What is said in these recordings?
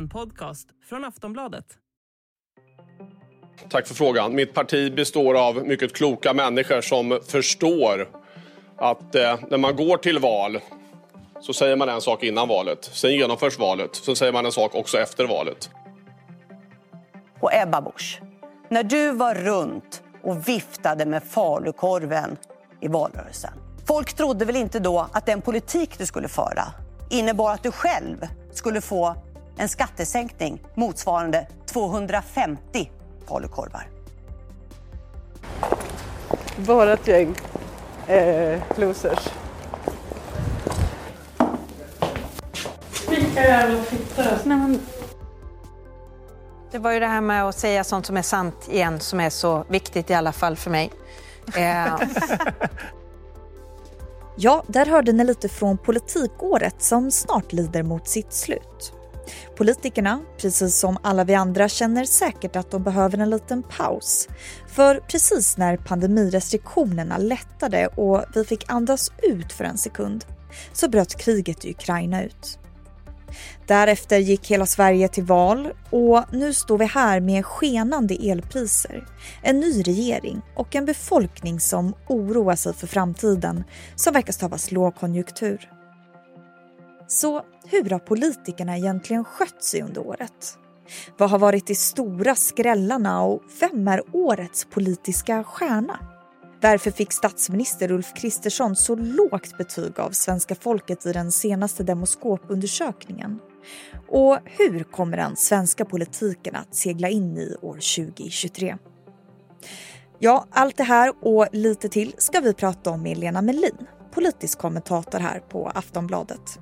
En podcast från Aftonbladet. Tack för frågan. Mitt parti består av mycket kloka människor som förstår att eh, när man går till val så säger man en sak innan valet. Sen genomförs valet. Sen säger man en sak också efter valet. Och Ebba Busch, när du var runt och viftade med falukorven i valrörelsen. Folk trodde väl inte då att den politik du skulle föra innebar att du själv skulle få en skattesänkning motsvarande 250 falukorvar. Bara ett gäng eh, losers. Vilka jävla fittor. Det var ju det här med att säga sånt som är sant igen som är så viktigt i alla fall för mig. Eh, Ja, där hörde ni lite från politikåret som snart lider mot sitt slut. Politikerna, precis som alla vi andra, känner säkert att de behöver en liten paus. För precis när pandemirestriktionerna lättade och vi fick andas ut för en sekund så bröt kriget i Ukraina ut. Därefter gick hela Sverige till val och nu står vi här med skenande elpriser, en ny regering och en befolkning som oroar sig för framtiden som verkar stavas lågkonjunktur. Så hur har politikerna egentligen skött sig under året? Vad har varit de stora skrällarna och vem är årets politiska stjärna? Varför fick statsminister Ulf Kristersson så lågt betyg av svenska folket i den senaste Demoskopundersökningen? Och hur kommer den svenska politiken att segla in i år 2023? Ja, allt det här och lite till ska vi prata om med Lena Melin, politisk kommentator här på Aftonbladet.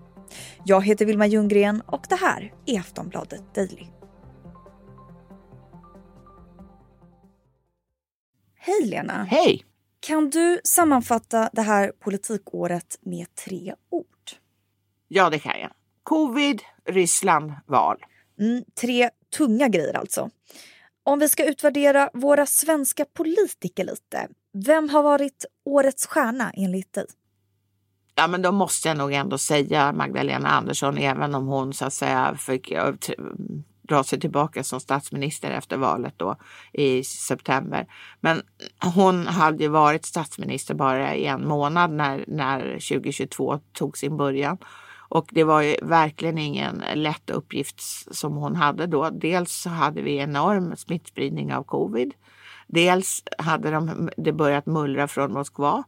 Jag heter Vilma Ljunggren och det här är Aftonbladet Daily. Hej Lena! Hej! Kan du sammanfatta det här politikåret med tre ord? Ja, det kan jag. Covid, Ryssland, val. Mm, tre tunga grejer alltså. Om vi ska utvärdera våra svenska politiker lite, vem har varit årets stjärna enligt dig? Ja, men då måste jag nog ändå säga Magdalena Andersson, även om hon så att säga fick eh, dra sig tillbaka som statsminister efter valet då i september. Men hon hade ju varit statsminister bara i en månad när, när 2022 tog sin början. Och det var ju verkligen ingen lätt uppgift som hon hade då. Dels så hade vi enorm smittspridning av covid. Dels hade de, det börjat mullra från Moskva.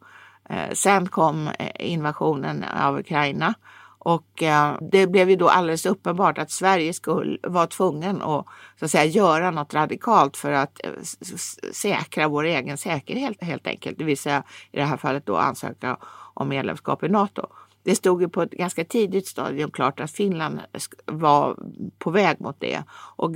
Eh, sen kom eh, invasionen av Ukraina och eh, det blev ju då alldeles uppenbart att Sverige skulle vara tvungen att, så att säga, göra något radikalt för att eh, säkra vår egen säkerhet helt enkelt. Det vill säga i det här fallet då ansöka om medlemskap i Nato. Det stod ju på ett ganska tidigt stadium klart att Finland var på väg mot det. Och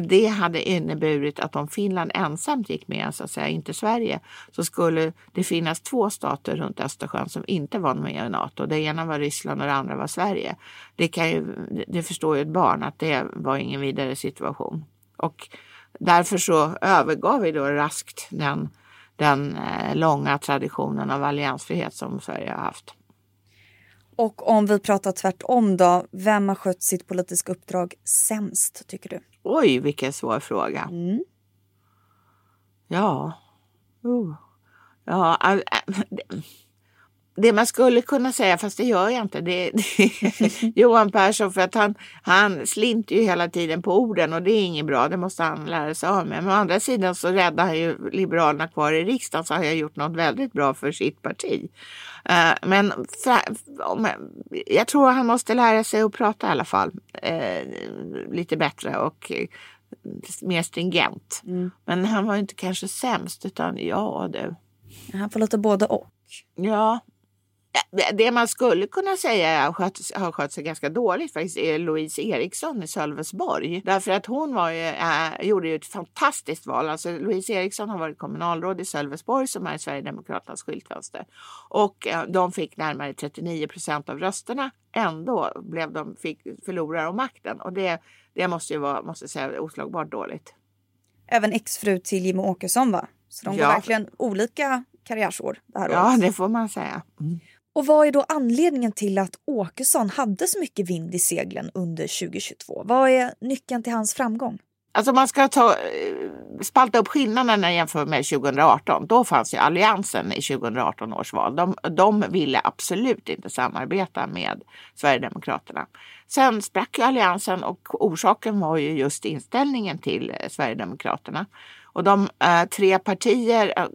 det hade inneburit att om Finland ensamt gick med, så att säga, inte Sverige, så skulle det finnas två stater runt Östersjön som inte var med i Nato. Det ena var Ryssland och det andra var Sverige. Det, kan ju, det förstår ju ett barn att det var ingen vidare situation. Och därför så övergav vi då raskt den, den eh, långa traditionen av alliansfrihet som Sverige har haft. Och om vi pratar tvärtom då, vem har skött sitt politiska uppdrag sämst tycker du? Oj, vilken svår fråga. Mm. Ja. Uh. Ja, all, äh, det man skulle kunna säga, fast det gör jag inte, det, det Johan Persson för att han, han slinter ju hela tiden på orden och det är inget bra, det måste han lära sig av med. Men å andra sidan så räddar han ju Liberalerna kvar i riksdagen så har jag gjort något väldigt bra för sitt parti. Uh, men jag tror han måste lära sig att prata i alla fall uh, lite bättre och uh, mer stringent. Mm. Men han var inte kanske sämst utan ja du. Han får lite både och. Ja, det man skulle kunna säga har skött, har skött sig ganska dåligt faktiskt är Louise Eriksson i Sölvesborg. Därför att hon var ju, äh, gjorde ju ett fantastiskt val. Alltså Louise Eriksson har varit kommunalråd i Sölvesborg som är Sverigedemokraternas skyltfönster. Och äh, de fick närmare 39 procent av rösterna. Ändå blev de, fick, förlorare av makten. Och det, det måste ju vara måste säga, oslagbart dåligt. Även exfru till Jimmie Åkesson va? Så de ja. går verkligen olika karriärsår det här Ja, året. det får man säga. Mm. Och vad är då anledningen till att Åkesson hade så mycket vind i seglen under 2022? Vad är nyckeln till hans framgång? Alltså man ska ta, eh, spalta upp skillnaderna jämfört med 2018. Då fanns ju Alliansen i 2018 års val. De, de ville absolut inte samarbeta med Sverigedemokraterna. Sen sprack ju Alliansen och orsaken var ju just inställningen till eh, Sverigedemokraterna. Och de eh, tre partier eh,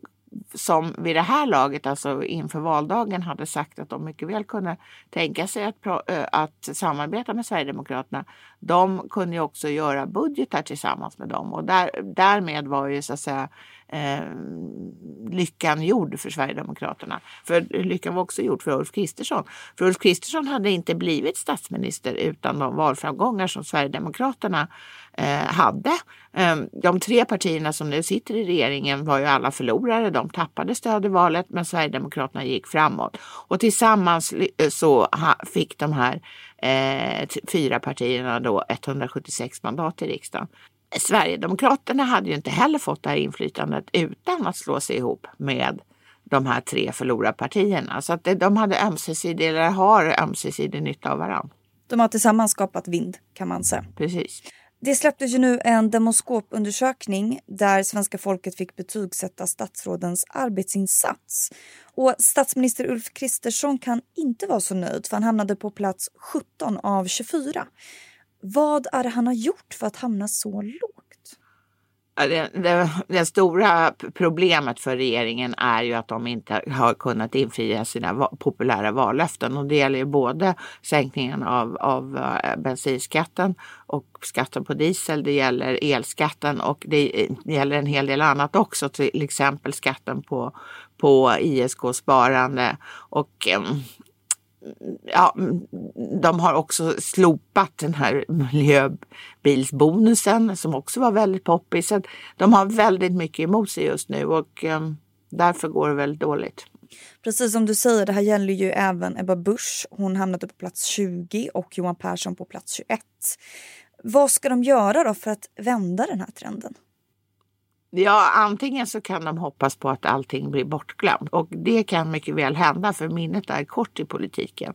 som vid det här laget, alltså inför valdagen, hade sagt att de mycket väl kunde tänka sig att, att samarbeta med Sverigedemokraterna. De kunde ju också göra budgetar tillsammans med dem och där, därmed var ju så att säga eh, lyckan gjord för Sverigedemokraterna. För lyckan var också gjord för Ulf Kristersson. För Ulf Kristersson hade inte blivit statsminister utan de valframgångar som Sverigedemokraterna eh, hade. Eh, de tre partierna som nu sitter i regeringen var ju alla förlorare. De tappade stöd i valet men Sverigedemokraterna gick framåt. Och tillsammans eh, så fick de här eh, fyra partierna då 176 mandat i riksdagen. Sverigedemokraterna hade ju inte heller fått det här inflytandet utan att slå sig ihop med de här tre förlorarpartierna. Så att de hade ömsesidig, eller har ömsesidig nytta av varandra. De har tillsammans skapat vind kan man säga. Precis. Det släpptes ju nu en demoskopundersökning där svenska folket fick betygsätta statsrådens arbetsinsats. Och statsminister Ulf Kristersson kan inte vara så nöjd för han hamnade på plats 17 av 24. Vad är det han har gjort för att hamna så lågt? Det, det, det, stora problemet för regeringen är ju att de inte har kunnat infria sina va populära vallöften. Och det gäller ju både sänkningen av, av eh, bensinskatten och skatten på diesel, det gäller elskatten och det, det gäller en hel del annat också, till exempel skatten på, på ISK-sparande och ehm, ja, de har också slopat den här miljöbilsbonusen som också var väldigt poppis. Så de har väldigt mycket emot sig just nu och um, därför går det väldigt dåligt. Precis som du säger, det här gäller ju även Ebba Busch. Hon hamnade på plats 20 och Johan Persson på plats 21. Vad ska de göra då för att vända den här trenden? Ja, antingen så kan de hoppas på att allting blir bortglömt. Och det kan mycket väl hända för minnet är kort i politiken.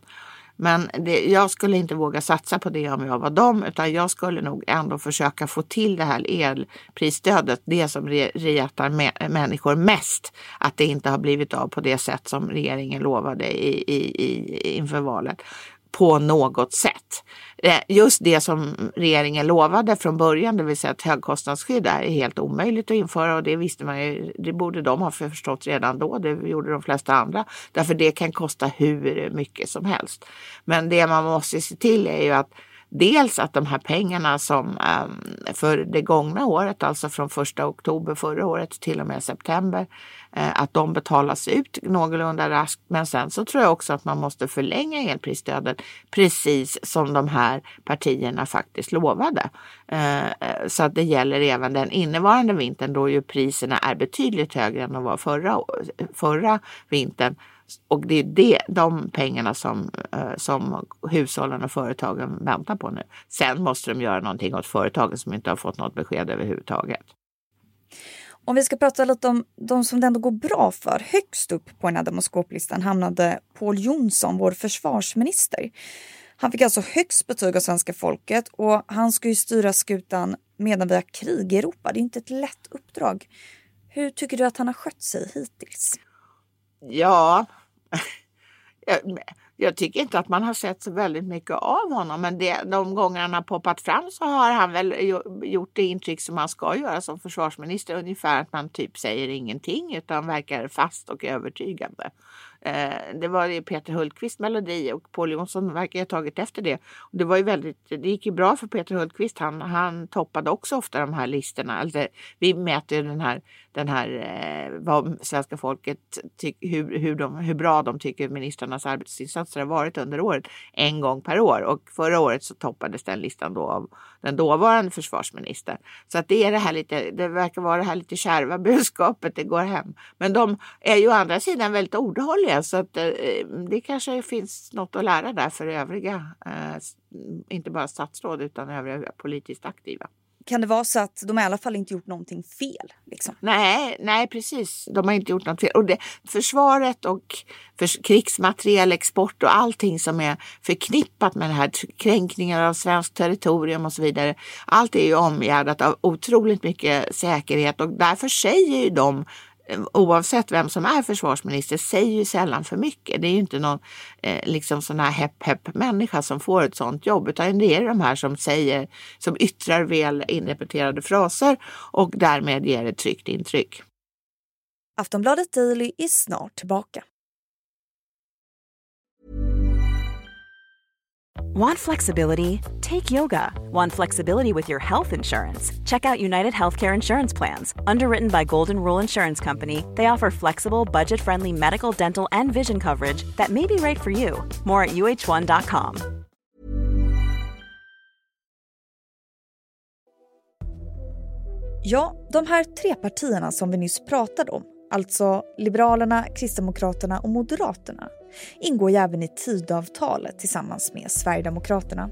Men det, jag skulle inte våga satsa på det om jag var dem utan jag skulle nog ändå försöka få till det här elprisstödet, det som retar människor mest, att det inte har blivit av på det sätt som regeringen lovade i, i, i, inför valet på något sätt. Eh, just det som regeringen lovade från början, det vill säga att högkostnadsskydd är helt omöjligt att införa och det visste man ju, det borde de ha förstått redan då, det gjorde de flesta andra, därför det kan kosta hur mycket som helst. Men det man måste se till är ju att Dels att de här pengarna som ehm, för det gångna året, alltså från första oktober förra året till och med september, eh, att de betalas ut någorlunda raskt. Men sen så tror jag också att man måste förlänga elprisstödet precis som de här partierna faktiskt lovade. Eh, eh, så att det gäller även den innevarande vintern då ju priserna är betydligt högre än de var förra, förra vintern och det är det, de pengarna som, eh, som hushållen och företagen väntar på nu. Sen måste de göra någonting åt företagen som inte har fått något besked överhuvudtaget. Om vi ska prata lite om de som det ändå går bra för. Högst upp på den här demoskoplistan hamnade Paul Jonsson, vår försvarsminister. Han fick alltså högst betyg av svenska folket och han ska ju styra skutan medan vi har krig i Europa. Det är inte ett lätt uppdrag. Hur tycker du att han har skött sig hittills? Ja, jag, jag, tycker inte att man har sett så väldigt mycket av honom men det, de gånger han har poppat fram så har han väl gjort det intryck som man ska göra som försvarsminister. Ungefär att man typ säger ingenting utan verkar fast och övertygande. Eh, det var Peter Hultqvist melodi och Paul Jonsson verkar ha tagit efter det. Och det var ju väldigt, det gick ju bra för Peter Hultqvist. Han, han toppade också ofta de här listorna. Alltså, vi mäter ju den här, den här eh, vad svenska folket tycker, hur, hur, de, hur bra de tycker ministrarnas arbetsinsatser har varit under året en gång per år. Och förra året så toppades den listan då av den dåvarande försvarsministern. Så att det är det här lite, det verkar vara det här lite kärva budskapet, det går hem. Men de är ju å andra sidan väldigt ordhålliga så att eh, det kanske finns något att lära där för övriga, eh, inte bara statsråd utan övriga politiskt aktiva. kan det vara så att de i alla fall inte gjort någonting fel? Liksom? Nej, nej, precis. De har inte gjort något fel. Och det, försvaret och för, krigsmaterielexport och allting som är förknippat med det här, kränkningar av svenskt territorium och så vidare. Allt är ju omgärdat av otroligt mycket säkerhet och därför säger ju de oavsett vem som är försvarsminister, säger ju sällan för mycket. Det är ju inte någon eh, liksom sån här hepp hepp människa som får ett sånt jobb, utan det är de här som säger, som yttrar väl inrepeterade fraser och därmed ger ett tryggt intryck. Aftonbladet Daily är snart tillbaka. Want flexibility? Take yoga. Want flexibility with your health insurance? Check out United Healthcare Insurance Plans. Underwritten by Golden Rule Insurance Company, they offer flexible, budget friendly medical, dental, and vision coverage that may be right for you. More at uh1.com. Ja, de här tre partierna som vi nyss pratade om, alltså Liberalerna, Kristdemokraterna och Moderaterna, ingår ju även i Tidöavtalet tillsammans med Sverigedemokraterna.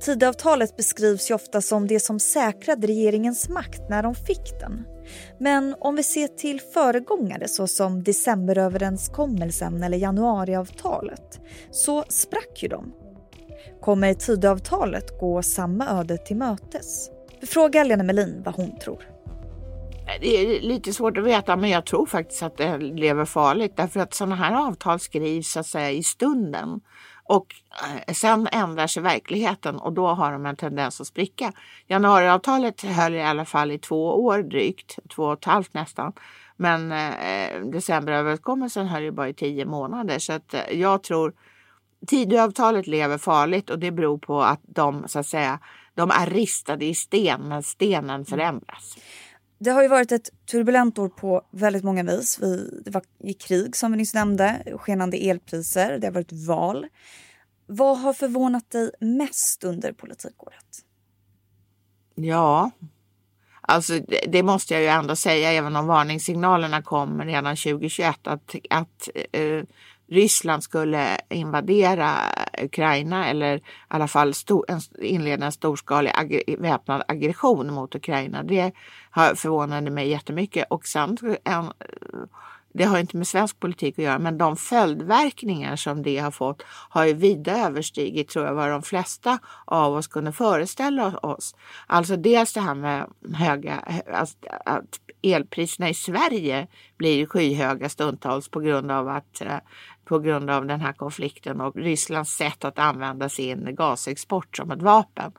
Tidöavtalet beskrivs ju ofta som det som säkrade regeringens makt när de fick den. Men om vi ser till föregångare såsom decemberöverenskommelsen eller januariavtalet så sprack ju de. Kommer Tidöavtalet gå samma öde till mötes? Vi frågar Lena Melin vad hon tror. Eh, det är lite svårt att veta men jag tror faktiskt att det lever farligt därför att sådana här avtal skrivs så att säga i stunden. Och eh, sen ändrar sig verkligheten och då har de en tendens att spricka. Januariavtalet höll i alla fall i två år drygt, två och ett halvt nästan. Men eh, decemberöverenskommelsen höll ju bara i tio månader så att eh, jag tror Tidöavtalet lever farligt och det beror på att de så att säga de är ristade i sten men stenen förändras. Det har ju varit ett turbulent år på väldigt många vis. Vi, det var i krig som vi nyss nämnde, skenande elpriser, det har varit val. Vad har förvånat dig mest under politikåret? Ja, alltså det, det måste jag ju ändå säga, även om varningssignalerna kom redan 2021, att, att eh, Ryssland skulle invadera Ukraina eller i alla fall stor, inleda en storskalig ag väpnad aggression mot Ukraina. Det har förvånade mig jättemycket. Och sen, en, det har inte med svensk politik att göra, men de följdverkningar som det har fått har ju vida överstigit tror jag vad de flesta av oss kunde föreställa oss. Alltså dels det här med höga, alltså, att elpriserna i Sverige blir skyhöga stundtals på grund av att eh, på grund av den här konflikten och Rysslands sätt att använda sin gasexport som ett vapen.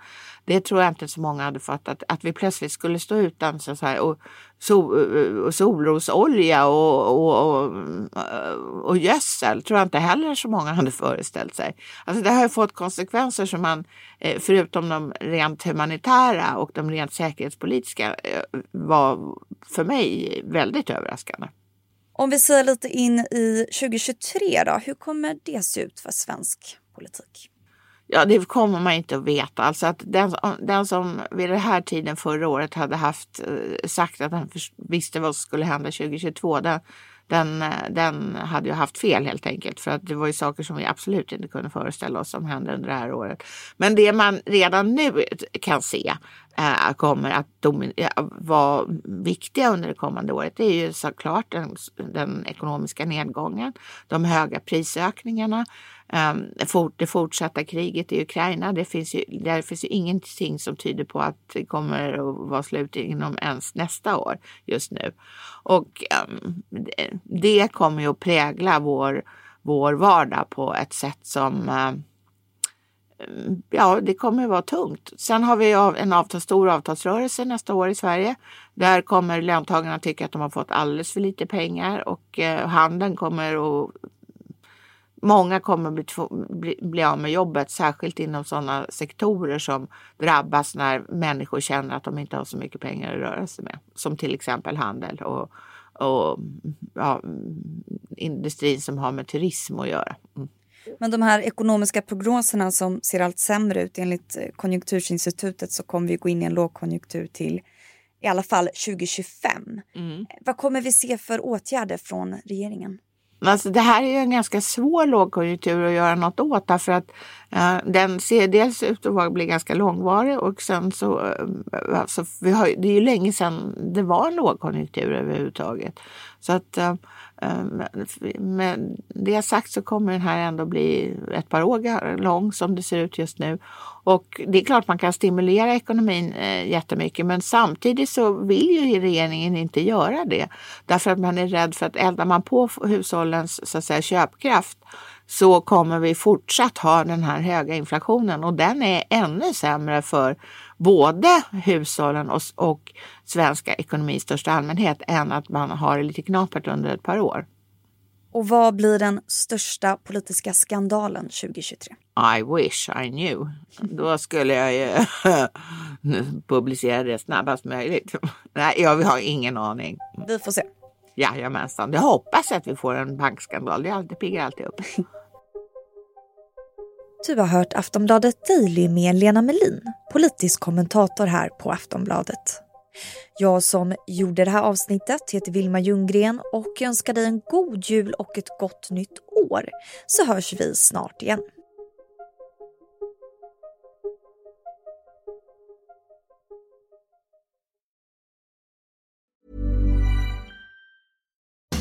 Det tror jag inte så många hade fattat, att vi plötsligt skulle stå utan så här, och, sol, eh, och solrosolja och, och, och, eh, och gödsel tror jag inte heller så många hade föreställt sig. Alltså det har fått konsekvenser som man, förutom de rent humanitära och de rent säkerhetspolitiska, var för mig väldigt överraskande. Om vi ser lite in i 2023 då, hur kommer det se ut för svensk politik? Ja, det kommer man inte att veta. Alltså att den, den som vid den här tiden förra året hade haft eh, sagt att han visste vad som skulle hända 2022, den, den, eh, den hade ju haft fel helt enkelt. För att det var ju saker som vi absolut inte kunde föreställa oss som hände under det här året. Men det man redan nu kan se äh, kommer att eh, vara viktiga under det kommande året det är ju såklart den, den ekonomiska nedgången, de höga prisökningarna, ähm, det fortsatta kriget i Ukraina. Det finns ju, där finns ju ingenting som tyder på att det kommer att vara slut inom ens nästa år just nu. Och ähm, det kommer ju att prägla vår, vår vardag på ett sätt som äh, Eh, ja, det kommer att vara tungt. Sen har vi en avtal, stor avtalsrörelse nästa år i Sverige. Där kommer löntagarna tycka att de har fått alldeles för lite pengar och eh, handeln kommer att Många kommer bli, bli, bli av med jobbet, särskilt inom sådana sektorer som drabbas när människor känner att de inte har så mycket pengar att röra sig med. Som till exempel handel och, och ja, industrin som har med turism att göra. Mm. Men de här ekonomiska prognoserna som ser allt sämre ut enligt eh, Konjunkturinstitutet så kommer vi gå in i en lågkonjunktur till i alla fall 2025. Mm. Vad kommer vi se för åtgärder från regeringen? Alltså det här är ju en ganska svår lågkonjunktur att göra något åt därför att uh, den ser dels ut att bli ganska långvarig och sen så, uh, alltså, vi har, det är ju länge sedan det var en lågkonjunktur överhuvudtaget. Så att uh, Ehm, med det sagt så kommer den här ändå bli ett par år lång som det ser ut just nu. Och det är klart man kan stimulera ekonomin eh, jättemycket men samtidigt så vill ju regeringen inte göra det. Därför att man är rädd för att eldar man på hushållens så att säga, köpkraft så kommer vi fortsatt ha den här höga inflationen och den är ännu sämre för både hushållen och, och svenska ekonomi i största allmänhet än att man har det lite knapert under ett par år. Och vad blir den största politiska skandalen 2023? I wish I knew. Då skulle jag ju publicera det snabbast möjligt. Nej, jag har ingen aning. Vi får se. Jajamensan. Jag hoppas att vi får en bankskandal. Det piggar alltid upp. Du har hört Aftonbladet Daily med Lena Melin, politisk kommentator här på Aftonbladet. Jag som gjorde det här avsnittet heter Vilma Ljunggren och önskar dig en god jul och ett gott nytt år så hörs vi snart igen.